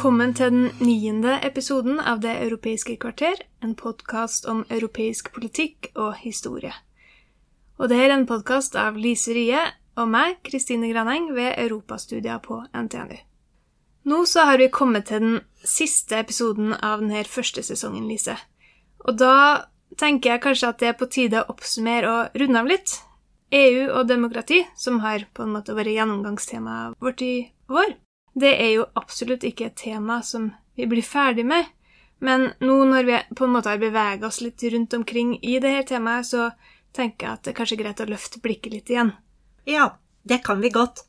Velkommen til den niende episoden av Det europeiske kvarter, en podkast om europeisk politikk og historie. Og det er en podkast av Lise Rie og meg, Kristine Graneng, ved Europastudier på NTNU. Nå så har vi kommet til den siste episoden av denne første sesongen, Lise. Og da tenker jeg kanskje at det er på tide å oppsummere og runde av litt. EU og demokrati, som har på en måte vært gjennomgangstemaet vårt i vår, det er jo absolutt ikke et tema som vi blir ferdig med. Men nå når vi på en måte har beveget oss litt rundt omkring i det her temaet, så tenker jeg at det er kanskje greit å løfte blikket litt igjen. Ja, det kan vi godt.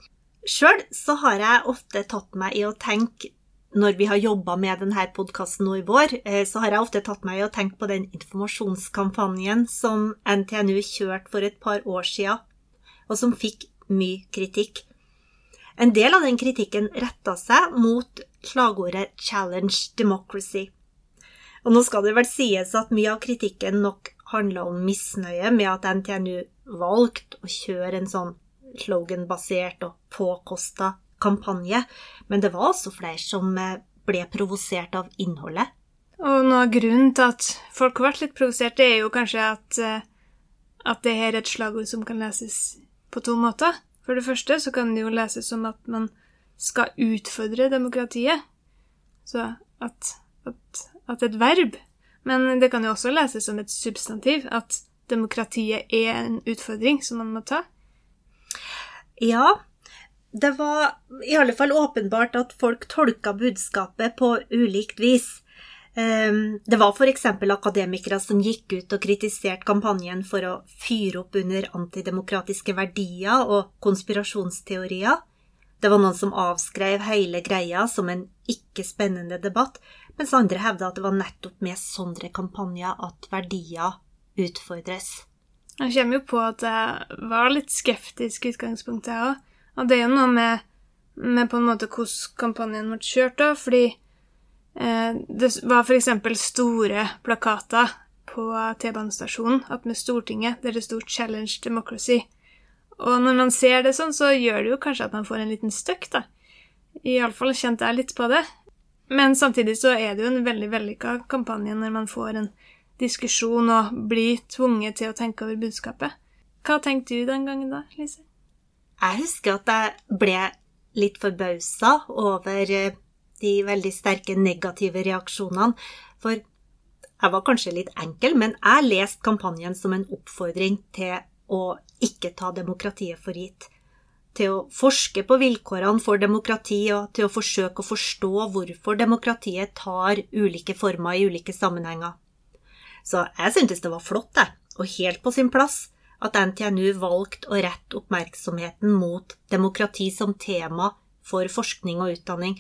Sjøl så har jeg ofte tatt meg i å tenke når vi har jobba med denne podkasten nå i vår, eh, så har jeg ofte tatt meg i å tenke på den informasjonskampanjen som NTNU kjørte for et par år sia, og som fikk mye kritikk. En del av den kritikken retta seg mot slagordet 'Challenge Democracy'. Og nå skal det vel sies at mye av kritikken nok handla om misnøye med at NTNU valgte å kjøre en sånn sloganbasert og påkosta kampanje, men det var også flere som eh, ble provosert av innholdet. Og noe av grunnen til at folk ble litt provosert, det er jo kanskje at, eh, at det her er et slagord som kan leses på to måter. For det første så kan det jo leses som at man skal utfordre demokratiet. Så at, at, at et verb. Men det kan jo også leses som et substantiv. At demokratiet er en utfordring som man må ta. Ja, det var i alle fall åpenbart at folk tolka budskapet på ulikt vis. Ehm, Det var f.eks. akademikere som gikk ut og kritiserte kampanjen for å fyre opp under antidemokratiske verdier og konspirasjonsteorier. Det var noen som avskrev hele greia som en ikke spennende debatt, mens andre hevda at det var nettopp med sånne kampanjer at verdier utfordres. Jeg kommer jo på at jeg var litt skeptisk i utgangspunktet, jeg òg. Og det er jo noe med, med på en måte hvordan kampanjen ble kjørt, da, fordi det var eksempel store plakater på T-banestasjonen attmed Stortinget der det sto 'Challenge Democracy'. Og når man ser det sånn, så gjør det jo kanskje at man får en liten støkk, da. Iallfall kjente jeg litt på det. Men samtidig så er det jo en veldig vellykka kampanje når man får en diskusjon og blir tvunget til å tenke over budskapet. Hva tenkte du den gangen da, Lise? Jeg husker at jeg ble litt forbausa over eh, de veldig sterke negative reaksjonene, for jeg var kanskje litt enkel, men jeg leste kampanjen som en oppfordring til å ikke ta demokratiet for gitt. Til å forske på vilkårene for demokrati, og til å forsøke å forstå hvorfor demokratiet tar ulike former i ulike sammenhenger. Så jeg syntes det var flott, jeg, og helt på sin plass, at NTNU valgte å rette oppmerksomheten mot demokrati som tema for forskning og utdanning.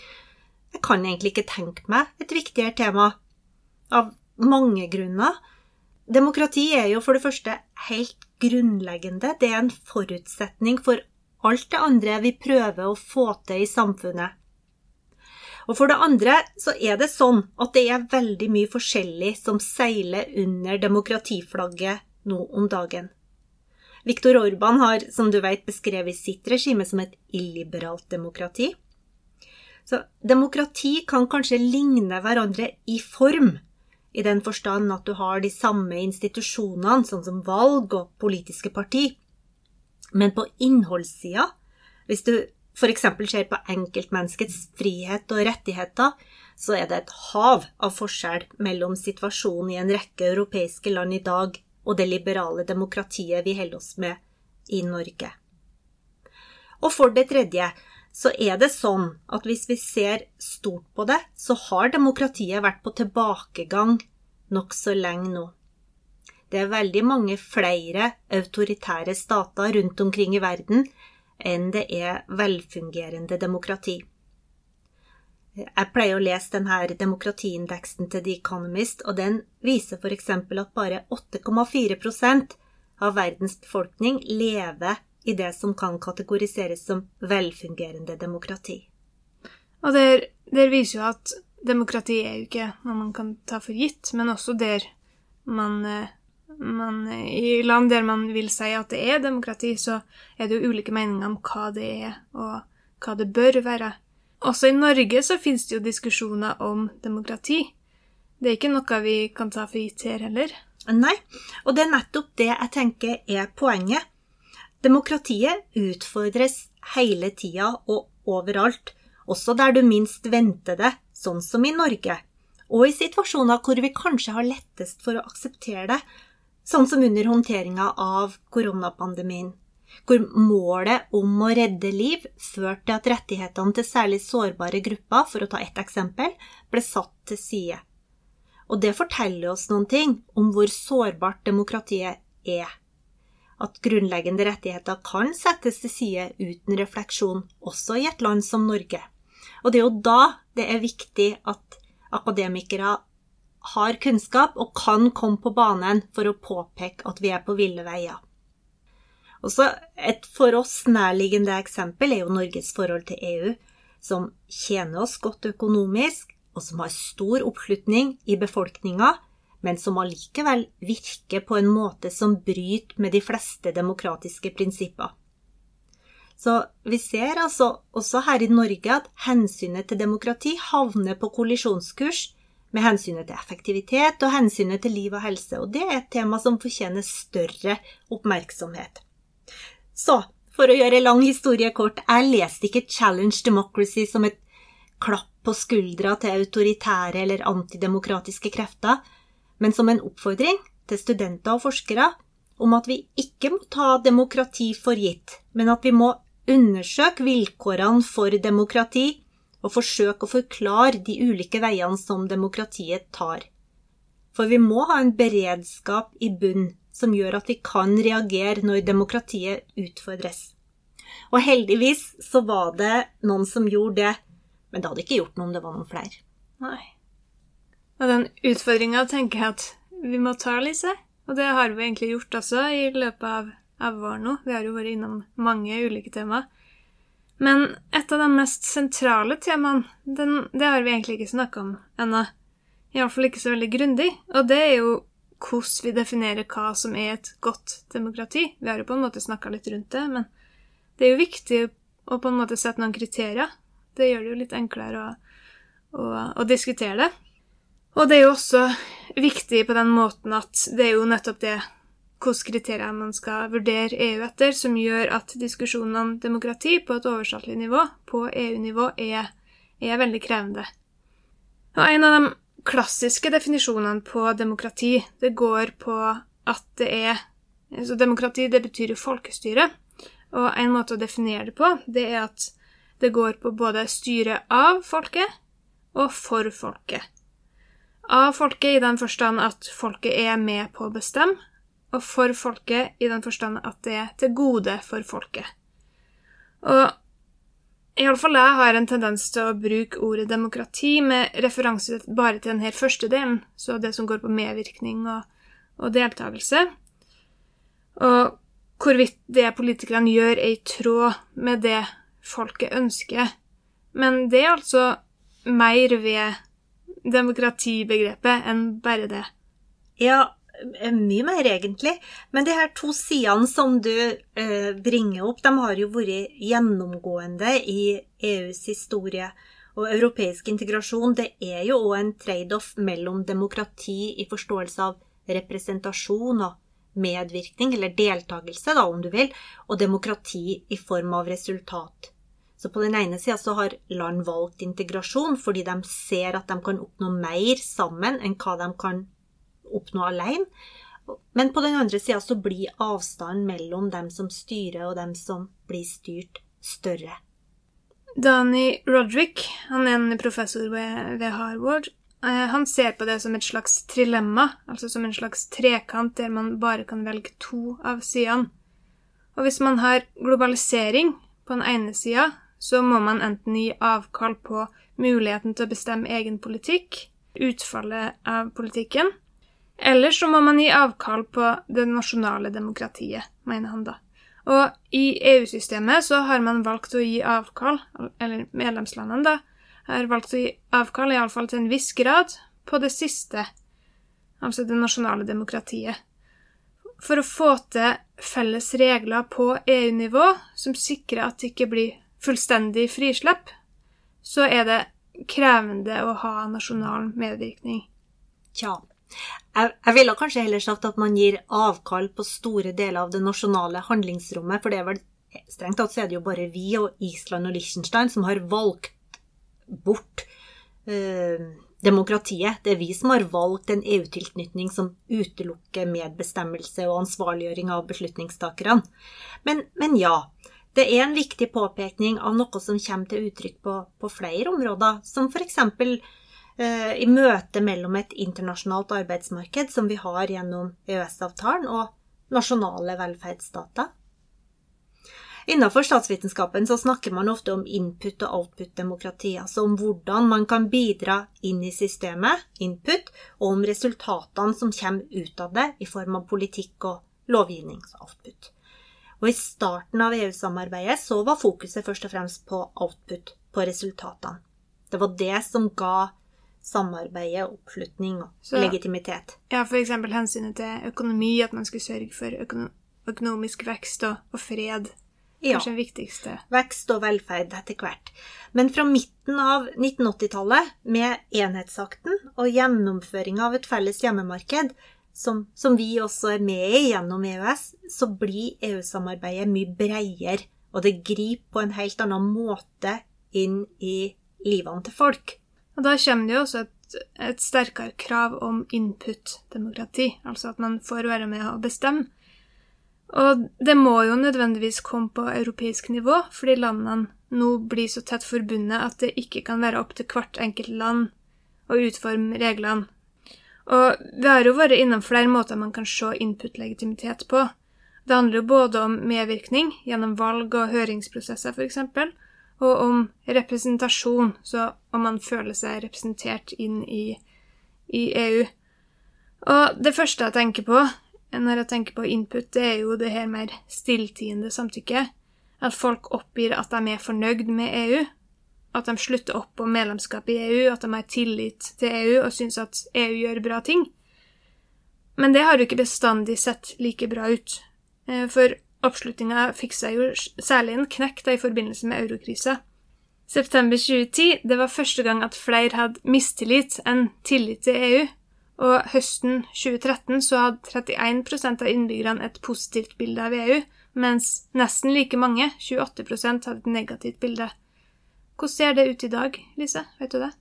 Jeg kan egentlig ikke tenke meg et viktigere tema, av mange grunner. Demokrati er jo for det første helt grunnleggende, det er en forutsetning for alt det andre vi prøver å få til i samfunnet. Og for det andre så er det sånn at det er veldig mye forskjellig som seiler under demokratiflagget nå om dagen. Viktor Orban har, som du vet, beskrevet sitt regime som et illiberalt demokrati. Så demokrati kan kanskje ligne hverandre i form, i den forstand at du har de samme institusjonene, sånn som valg og politiske parti. Men på innholdssida, hvis du f.eks. ser på enkeltmenneskets frihet og rettigheter, så er det et hav av forskjell mellom situasjonen i en rekke europeiske land i dag og det liberale demokratiet vi holder oss med i Norge. Og for det tredje så er det sånn at hvis vi ser stort på det, så har demokratiet vært på tilbakegang nokså lenge nå. Det er veldig mange flere autoritære stater rundt omkring i verden enn det er velfungerende demokrati. Jeg pleier å lese denne demokratiindeksen til The Economist, og den viser f.eks. at bare 8,4 av verdens befolkning lever i det som kan kategoriseres som velfungerende demokrati. Og der, der viser jo at demokrati er jo ikke noe man kan ta for gitt, men også der man, eh, man I land der man vil si at det er demokrati, så er det jo ulike meninger om hva det er, og hva det bør være. Også i Norge så finnes det jo diskusjoner om demokrati. Det er ikke noe vi kan ta for gitt her heller. Nei, og det er nettopp det jeg tenker er poenget. Demokratiet utfordres hele tida og overalt, også der du minst venter det, sånn som i Norge. Og i situasjoner hvor vi kanskje har lettest for å akseptere det, sånn som under håndteringa av koronapandemien hvor målet om å redde liv førte til at rettighetene til særlig sårbare grupper, for å ta ett eksempel, ble satt til side. Og det forteller oss noen ting om hvor sårbart demokratiet er. At grunnleggende rettigheter kan settes til side uten refleksjon, også i et land som Norge. Og det er jo da det er viktig at akademikere har kunnskap og kan komme på banen for å påpeke at vi er på ville veier. Også et for oss nærliggende eksempel er jo Norges forhold til EU, som tjener oss godt økonomisk, og som har stor oppslutning i befolkninga, men som allikevel virker på en måte som bryter med de fleste demokratiske prinsipper. Så vi ser altså også her i Norge at hensynet til demokrati havner på kollisjonskurs med hensynet til effektivitet og hensynet til liv og helse, og det er et tema som fortjener større oppmerksomhet. Så, for å gjøre lang historie kort, jeg leste ikke Challenge Democracy som et klapp på skuldra til autoritære eller antidemokratiske krefter, men som en oppfordring til studenter og forskere om at vi ikke må ta demokrati for gitt, men at vi må undersøke vilkårene for demokrati og forsøke å forklare de ulike veiene som demokratiet tar. For vi må ha en beredskap i bunn som gjør at vi kan reagere når demokratiet utfordres. Og heldigvis så var det noen som gjorde det, men det hadde ikke gjort noe om det var noen flere. Nei. Og den utfordringa tenker jeg at vi må ta, Lise. Og det har vi egentlig gjort også i løpet av, av våren nå. Vi har jo vært innom mange ulike temaer. Men et av de mest sentrale temaene, den, det har vi egentlig ikke snakka om ennå. Iallfall ikke så veldig grundig. Og det er jo hvordan vi definerer hva som er et godt demokrati. Vi har jo på en måte snakka litt rundt det, men det er jo viktig å på en måte sette noen kriterier. Det gjør det jo litt enklere å, å, å diskutere det. Og det er jo også viktig på den måten at det er jo nettopp det hvilke kriterier man skal vurdere EU etter, som gjør at diskusjonen om demokrati på et overstatlig nivå, på EU-nivå, er, er veldig krevende. Og en av de klassiske definisjonene på demokrati, det går på at det er Så demokrati, det betyr jo folkestyre. Og en måte å definere det på, det er at det går på både styre av folket og for folket. Av folket i den forstand at folket er med på å bestemme, og for folket i den forstand at det er til gode for folket. Og Iallfall jeg har en tendens til å bruke ordet demokrati med referanse bare til denne første delen, så det som går på medvirkning og, og deltakelse. Og hvorvidt det politikerne gjør, er i tråd med det folket ønsker. Men det er altså mer ved demokratibegrepet enn bare det. Ja, mye mer, egentlig. Men de her to sidene som du eh, bringer opp, de har jo vært gjennomgående i EUs historie. Og europeisk integrasjon det er jo òg en trade-off mellom demokrati i forståelse av representasjon og medvirkning, eller deltakelse, da, om du vil, og demokrati i form av resultat. Så på den ene sida så har land valgt integrasjon fordi de ser at de kan oppnå mer sammen enn hva de kan oppnå alene. Men på den andre sida så blir avstanden mellom dem som styrer, og dem som blir styrt, større. Danny Roderick, han er en professor ved, Harvard. Eh, han ser på det som et slags trilemma, altså som en slags trekant der man bare kan velge to av sidene. Og hvis man har globalisering på den ene sida så må man enten gi avkall på muligheten til å bestemme egen politikk, utfallet av politikken, eller så må man gi avkall på det nasjonale demokratiet, mener han da. Og i EU-systemet så har man valgt å gi avkall, eller medlemslandene da, har valgt å gi avkall, iallfall til en viss grad, på det siste, altså det nasjonale demokratiet. For å få til felles regler på EU-nivå som sikrer at det ikke blir fullstendig frislipp, så er det krevende å ha nasjonal medvirkning. Tja. Jeg, ville kanskje heller sagt at man gir avkall på store deler av det nasjonale handlingsrommet, for det er vel strengt tatt så er det jo bare vi og Island og Liechtenstein som har valgt bort eh, demokratiet. Det er vi som har valgt en EU-tilknytning som utelukker medbestemmelse og ansvarliggjøring av beslutningstakerne. Men, men ja, det er en viktig påpekning av noe som kommer til uttrykk på, på flere områder, som f.eks. Eh, i møte mellom et internasjonalt arbeidsmarked, som vi har gjennom EØS-avtalen, og nasjonale velferdsstater. Innenfor statsvitenskapen så snakker man ofte om input- og output-demokrati, altså om hvordan man kan bidra inn i systemet, input, og om resultatene som kommer ut av det i form av politikk og lovgivning, output. Og i starten av EU-samarbeidet så var fokuset først og fremst på output, på resultatene. Det var det som ga samarbeidet oppslutning og så, legitimitet. Ja, f.eks. hensynet til økonomi, at man skulle sørge for økono økonomisk vekst og, og fred. Ja. Kanskje det viktigste. Vekst og velferd etter hvert. Men fra midten av 1980-tallet, med enhetsakten og gjennomføring av et felles hjemmemarked, som, som, vi også er med i gjennom EØS, så blir EU-samarbeidet mye bredere, og det griper på en helt annen måte inn i livene til folk. Og da kommer det jo også et, et sterkere krav om input-demokrati, altså at man får være med å bestemme. Og det må jo nødvendigvis komme på europeisk nivå, fordi landene nå blir så tett forbundet at det ikke kan være opp til hvert enkelt land å utforme reglene og vi har jo vært innom flere måter man kan se input-legitimitet på. Det handler jo både om medvirkning gjennom valg og høringsprosesser, f.eks., og om representasjon, så om man føler seg representert inn i, i EU. Og det første jeg tenker på når jeg tenker på input, det er jo det her mer stilltiende samtykket. At folk oppgir at de er fornøyd med EU, at de slutter opp om medlemskap i EU, at de har tillit til EU og syns at EU gjør bra ting. Men det har jo ikke bestandig sett like bra ut. Eh, for oppslutninga fikk seg jo særlig en knekk da i forbindelse med eurokrisa. September 2010 det var første gang at flere hadde mistillit enn tillit til EU. Og høsten 2013 så hadde 31% av innbyggerne et positivt bilde av EU, mens nesten like mange, 28% hadde et negativt bilde. Hvordan ser det ut i dag, Lise? Vet du det?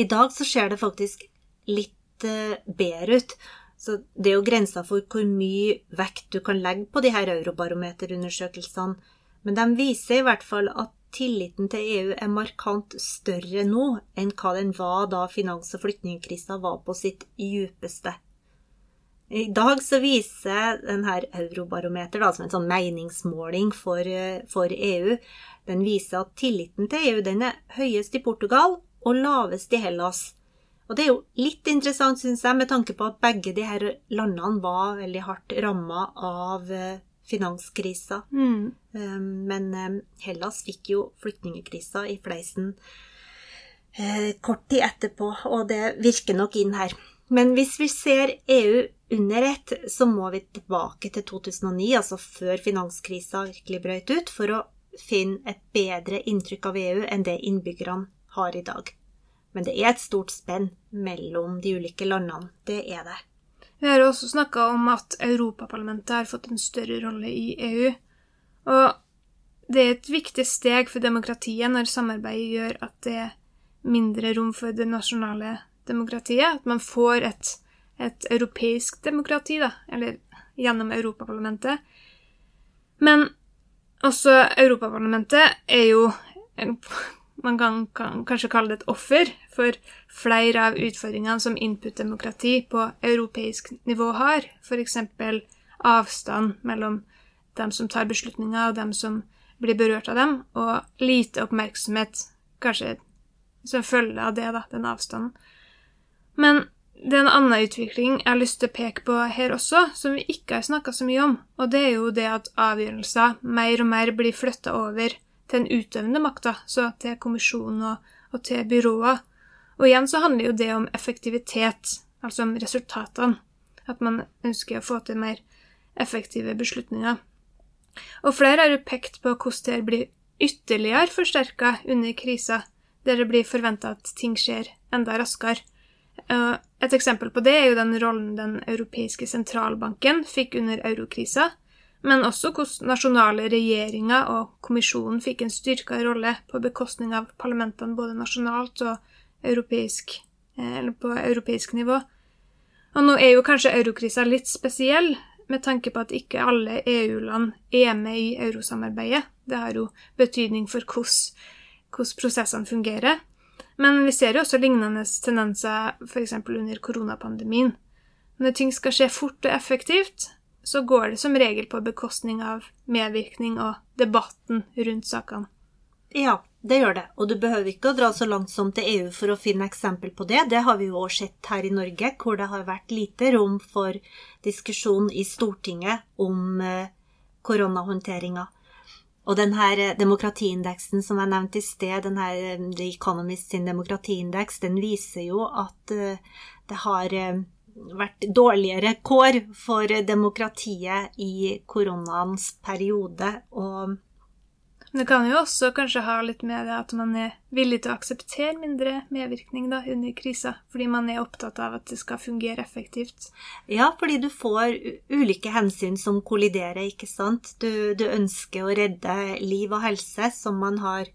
I dag så ser det faktisk litt uh, bedre ut. Så det er jo grensa for hvor mye vekt du kan legge på de her eurobarometerundersøkelsene. Men de viser i hvert fall at tilliten til EU er markant større nå enn hva den var da finans- og flyktningkrisa var på sitt djupeste. I dag så viser denne eurobarometer, da, som en sånn meningsmåling for, eh, for EU, den viser at tilliten til EU den er høyest i Portugal og lavest i Hellas. Og det er jo litt interessant, syns jeg, med tanke på at begge de her landene var veldig hardt ramma av eh, finanskrisa. Mm. Um, men um, Hellas fikk jo flyktningkrisa i fleisen eh, kort tid etterpå, og det virker nok inn her. Men hvis vi ser EU under ett, så må vi tilbake til 2009, altså før finanskrisa virkelig brøt ut, for å finne et bedre inntrykk av EU enn det innbyggerne har i dag. Men det er et stort spenn mellom de ulike landene. Det er det. Vi har også snakka om at Europaparlamentet har fått en større rolle i EU. Og det er et viktig steg for demokratiet når samarbeidet gjør at det er mindre rom for det nasjonale demokratiet. At man får et, et europeisk demokrati, da, eller gjennom Europaparlamentet. Men også Europaparlamentet er jo Man kan, kan, kanskje kalle det et offer for flere av utfordringene som input-demokrati på europeisk nivå har, f.eks. avstand mellom dem som tar beslutninger, og dem som blir berørt av dem, og lite oppmerksomhet, kanskje som følge av det, da, den avstanden. Men det er en annen utvikling jeg har lyst til å peke på her også, som vi ikke har snakka så mye om, og det er jo det at avgjørelser mer og mer blir flytta over til den utøvende makta, så til kommisjonen og, og til byråer. Og igjen så handler jo det om effektivitet, altså om resultatene. At man ønsker å få til mer effektive beslutninger. Og flere har jo pekt på hvordan det blir ytterligere forsterka under krisa, der det blir forventa at ting skjer enda raskere. Et eksempel på det er jo den rollen Den europeiske sentralbanken fikk under eurokrisa, men også hvordan nasjonale regjeringer og kommisjonen fikk en styrka rolle på bekostning av parlamentene både nasjonalt og europeisk, eh, eller på europeisk nivå. Og nå er jo kanskje eurokrisa litt spesiell, med tanke på at ikke alle EU-land er med i eurosamarbeidet. Det har jo betydning for hvordan, hvordan prosessene fungerer. Men vi ser jo også lignende tendenser f.eks. under koronapandemien. Når ting skal skje fort og effektivt, så går det som regel på bekostning av medvirkning og debatten rundt sakene. Ja, det gjør det. Og du behøver ikke å dra så langt som til EU for å finne eksempel på det. Det har vi jo også sett her i Norge, hvor det har vært lite rom for diskusjon i Stortinget om eh, koronahåndteringa. Og denne eh, demokratiindeksen som jeg nevnte i sted, denne eh, The Economist sin demokratiindeks, den viser jo at eh, det har vært dårligere kår for demokratiet i koronaens periode. Og det kan jo også kanskje ha litt med det at man er villig til å akseptere mindre medvirkning da, under krisa, fordi man er opptatt av at det skal fungere effektivt. Ja, fordi du får ulike hensyn som kolliderer, ikke sant. Du, du ønsker å redde liv og helse, som man har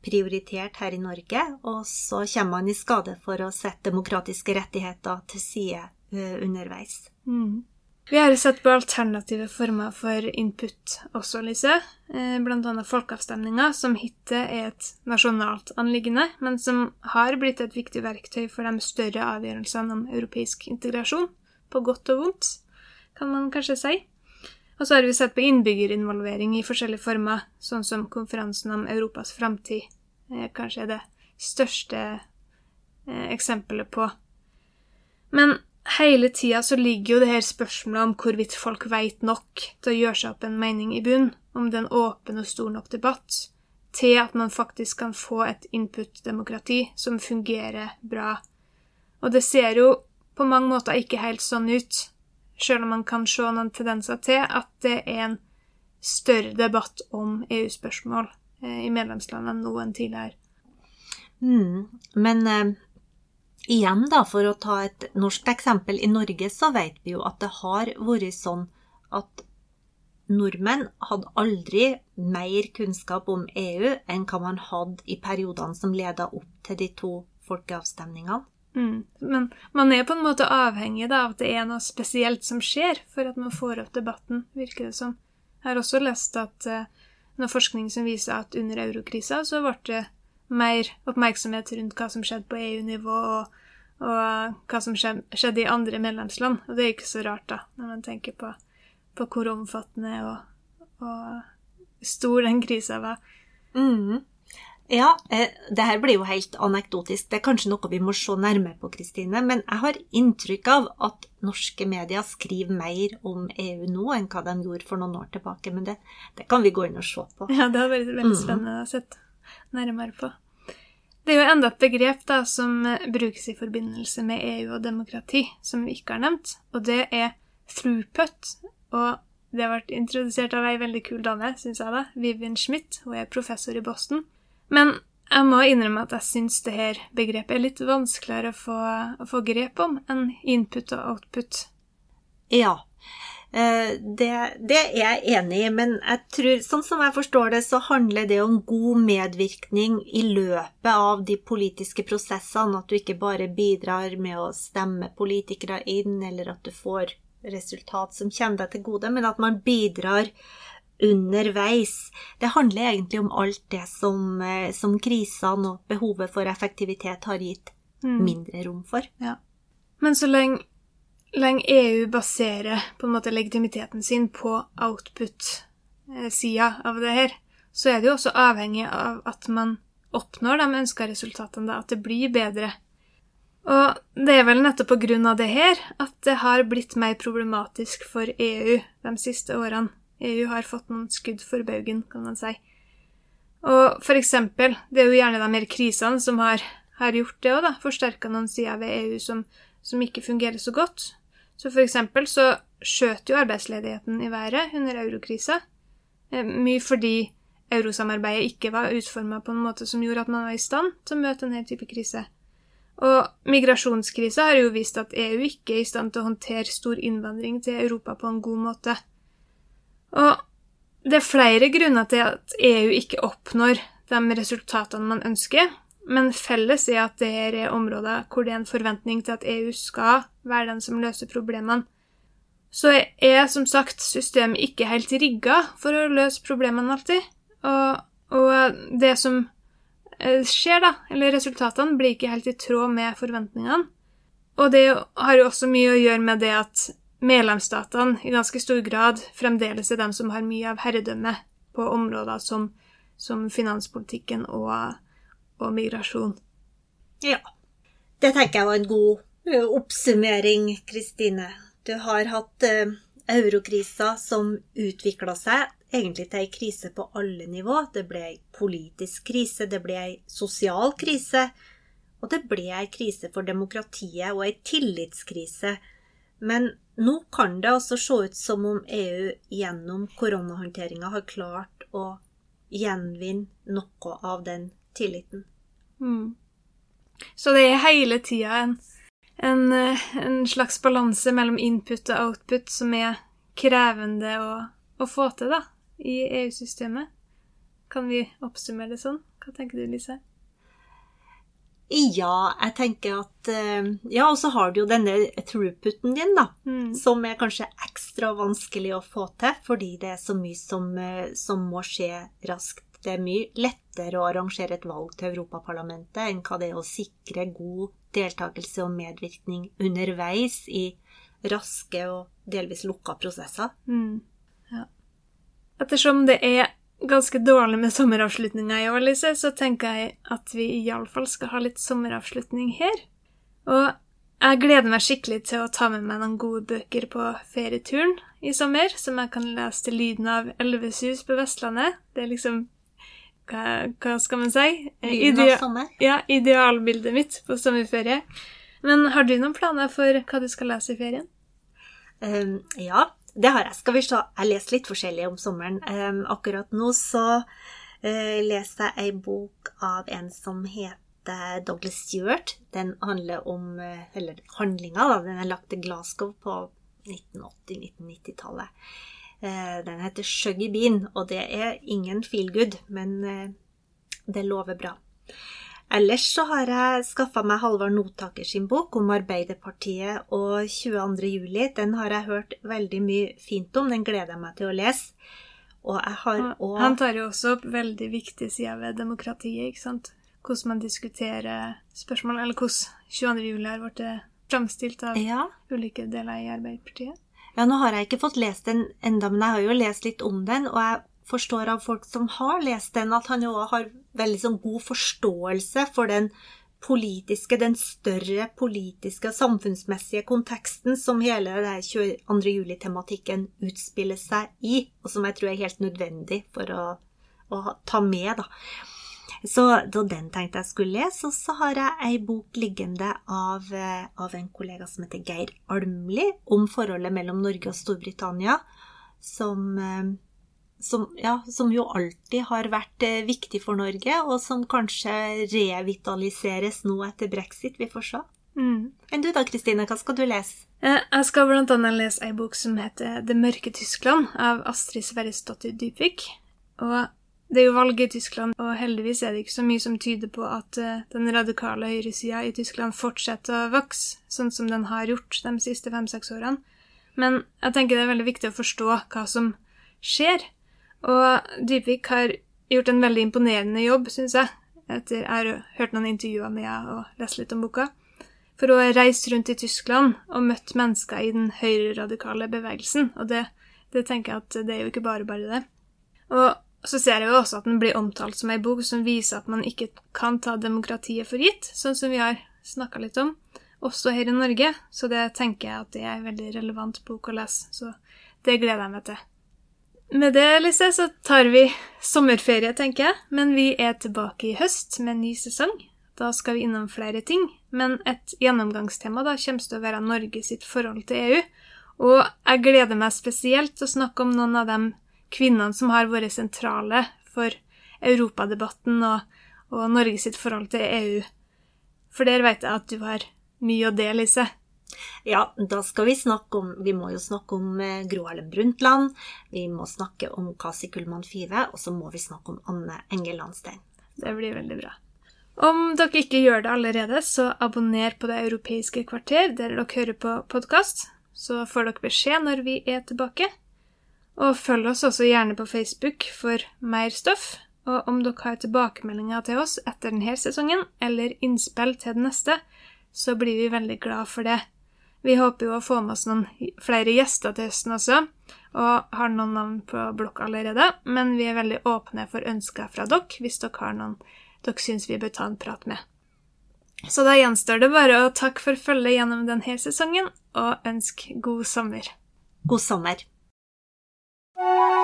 prioritert her i Norge, og så kommer man i skade for å sette demokratiske rettigheter til side uh, underveis. Mm. Vi har sett på alternative former for input også, Lise. Bl.a. blant annet folkeavstemninger, som hittil er et nasjonalt anliggende, men som har blitt et viktig verktøy for de større avgjørelsene om europeisk integrasjon. På godt og vondt, kan man kanskje si. Og så har vi sett på innbyggerinvolvering i forskjellige former, sånn som konferansen om Europas framtid eh, kanskje er det største eh, eksempelet på. Men hele tida så ligger jo det her spørsmålet om hvorvidt folk veit nok til å gjøre seg opp en mening i bunn, om det er en åpen og stor nok debatt, til at man faktisk kan få et input-demokrati som fungerer bra. Og det ser jo på mange måter ikke helt sånn ut, sjøl om man kan se noen tendenser til at det er en større debatt om EU-spørsmål eh, i medlemslandene nå enn tidligere. Mm, men eh Igjen, da, for å ta et norsk eksempel. I Norge så vet vi jo at det har vært sånn at nordmenn hadde aldri mer kunnskap om EU enn hva man hadde i periodene som leda opp til de to folkeavstemningene. Mm. Men man er på en måte avhengig da, av at det er noe spesielt som skjer, for at man får opp debatten, virker det som. Jeg har også lest at uh, noe forskning som viser at under eurokrisa så ble det mer oppmerksomhet rundt hva som skjedde på EU-nivå, og, og, hva som skjedde i andre medlemsland. Og det er ikke så rart, da, når man tenker på, på hvor omfattende og, og, stor den krisa var. Mm. Ja, eh, det her blir jo helt anekdotisk. Det er kanskje noe vi må se nærmere på, Kristine. Men jeg har inntrykk av at norske medier skriver mer om EU nå enn hva de gjorde for noen år tilbake. Men det, det kan vi gå inn og se på. Ja, det har vært veldig mm. spennende å sett nærmere på. Det er jo enda et begrep da, som brukes i forbindelse med EU og demokrati, som vi ikke har nevnt, og det er throughput. Og det har vært introdusert av ei veldig kul dame, syns jeg, da, Vivian Schmidt. Hun er professor i Boston. Men jeg må innrømme at jeg syns det her begrepet er litt vanskeligere å få, å få grep om enn input og output. Ja, det, det, er jeg enig i, men jeg tror, sånn som jeg forstår det, så handler det om god medvirkning i løpet av de politiske prosessene. At du ikke bare bidrar med å stemme politikere inn, eller at du får resultat som kommer deg til gode, men at man bidrar underveis. Det handler egentlig om alt det som, eh, som krisene og behovet for effektivitet har gitt mm. mindre rom for. Ja. Men så lenge lenge EU baserer på en måte legitimiteten sin på output-sida av det her, så er det jo også avhengig av at man oppnår de ønska resultatene, at det blir bedre. Og det er vel nettopp på grunn av det her at det har blitt mer problematisk for EU de siste årene. EU har fått noen skudd for baugen, kan man si. Og for eksempel, det er jo gjerne de her krisene som har, har gjort det òg, da. Forsterka noen sider ved EU som, som, ikke fungerer så godt. Så for eksempel så skjøt jo arbeidsledigheten i været under eurokrisa. Eh, mye fordi eurosamarbeidet ikke var utforma på en måte som gjorde at man var i stand til å møte denne type krise. Og migrasjonskrisa har jo vist at EU ikke er i stand til å håndtere stor innvandring til Europa på en god måte. Og det er flere grunner til at EU ikke oppnår de resultatene man ønsker, men felles er at det her er områder hvor det er en forventning til at EU skal være den som løser problemene. Så er som sagt systemet ikke helt rigga for å løse problemene alltid. Og, og det som eh, skjer, da, eller resultatene, blir ikke helt i tråd med forventningene. Og det har jo også mye å gjøre med det at medlemsstatene i ganske stor grad fremdeles er dem som har mye av herredømme på områder som, som finanspolitikken og, og, migrasjon. Ja. Det tenker jeg var en god eh, oppsummering, Kristine. Du har hatt uh, eurokrisa som utvikla seg egentlig til ei krise på alle nivå. Det ble ei politisk krise, det ble ei sosial krise, og det ble ei krise for demokratiet og ei tillitskrise. Men nå kan det altså se ut som om EU gjennom koronahåndteringa har klart å gjenvinne noe av den tilliten. Mm. Så det er hele tida en, en, en, slags balanse mellom input og output som er krevende å, å få til, da i EU-systemet. Kan vi oppsummere det sånn? Hva tenker du, Lise? Ja, jeg tenker at eh, Ja, og så har du jo denne throughputen din, da. Mm. Som er kanskje ekstra vanskelig å få til, fordi det er så mye som, eh, som, må skje raskt. Det er mye lettere å arrangere et valg til Europaparlamentet enn hva det er å sikre god deltakelse og medvirkning underveis i raske og delvis lukka prosesser. Mm. Ettersom det er ganske dårlig med sommeravslutninga i år, Lise, så tenker jeg at vi iallfall skal ha litt sommeravslutning her. Og jeg gleder meg skikkelig til å ta med meg noen gode bøker på ferieturen i sommer, som jeg kan lese til lyden av Elvesus på Vestlandet. Det er liksom hva, hva skal man si? Av sommer? Ja, idealbildet mitt på sommerferie. Men har du noen planer for hva du skal lese i ferien? Um, ja, det har jeg. Skal vi se. Jeg leser litt forskjellig om sommeren. Um, akkurat nå så uh, leser jeg ei bok av en som heter Douglas Stewart. Den handler om uh, Eller handlinga, da. Den er lagt til Glasgow på 1980-1990-tallet. Uh, den heter Shuggy Bean, og det er ingen feel good, men det lover bra. Ellers så har jeg skaffa meg Halvard Notaker sin bok om Arbeiderpartiet og 22. juli. Den har jeg hørt veldig mye fint om. Den gleder jeg meg til å lese. Og jeg har òg Han tar jo også opp veldig viktige sider ved demokratiet, ikke sant? Hvordan man diskuterer spørsmål, eller hvordan 22. juli har blitt framstilt av ja. ulike deler i Arbeiderpartiet. Ja, nå har jeg ikke fått lest den enda, men jeg har jo lest litt om den, og jeg forstår av folk som har lest den, at han òg har veldig sånn god forståelse for den politiske, den større politiske og samfunnsmessige konteksten som hele det 22. juli-tematikken utspiller seg i, og som jeg tror er helt nødvendig for å, å ta med, da. Så da den tenkte jeg skulle lese, og så har jeg ei bok liggende av, av en kollega som heter Geir Almli, om forholdet mellom Norge og Storbritannia, som som, ja, som, jo alltid har vært eh, viktig for Norge, og som kanskje revitaliseres nå etter brexit. Vi får se. Mm. Enn du da, Kristine? Hva skal du lese? Eh, jeg skal annet lese ei bok som heter Det mørke Tyskland, av Astrid Sverresdottir Dybvik. Og det er jo valg i Tyskland, og heldigvis er det ikke så mye som tyder på at uh, den radikale høyresida i Tyskland fortsetter å vokse, sånn som den har gjort de siste fem-seks årene. Men jeg tenker det er veldig viktig å forstå hva som skjer. Og Dypvik har gjort en veldig imponerende jobb, syns jeg, etter jeg har hørt noen intervjuer med henne og lest litt om boka, for å har reist rundt i Tyskland og møtt mennesker i den høyreradikale bevegelsen, og det, det tenker jeg at det er jo ikke bare bare det. Og Så ser jeg jo også at den blir omtalt som ei bok som viser at man ikke kan ta demokratiet for gitt, sånn som vi har snakka litt om, også her i Norge. Så det tenker jeg at det er en veldig relevant bok å lese. Så det gleder jeg meg til. Med det, Lise, så tar vi sommerferie, tenker jeg. Men vi er tilbake i høst med en ny sesong. Da skal vi innom flere ting. Men et gjennomgangstema da kommer til å være Norge sitt forhold til EU. Og jeg gleder meg spesielt til å snakke om noen av de kvinnene som har vært sentrale for europadebatten og, og Norge sitt forhold til EU. For der vet jeg at du har mye å dele, Lise. Ja, da skal vi snakke om Vi må jo snakke om eh, Gro Harlem Brundtland. Vi må snakke om Kasi Kullmann Five, og så må vi snakke om Anne Enger Landstein. Det blir veldig bra. Om dere ikke gjør det allerede, så abonner på Det europeiske kvarter der dere hører på podkast. Så får dere beskjed når vi er tilbake. Og følg oss også gjerne på Facebook for mer stoff. Og om dere har tilbakemeldinger til oss etter denne sesongen, eller innspill til den neste, så blir vi veldig glad for det. Vi håper jo å få med oss noen flere gjester til høsten også, og har noen navn på blokk allerede, men vi er veldig åpne for ønsker fra dere hvis dere har noen dere syns vi bør ta en prat med. Så da gjenstår det bare å takke for følget gjennom denne sesongen, og ønske god sommer. God sommer. you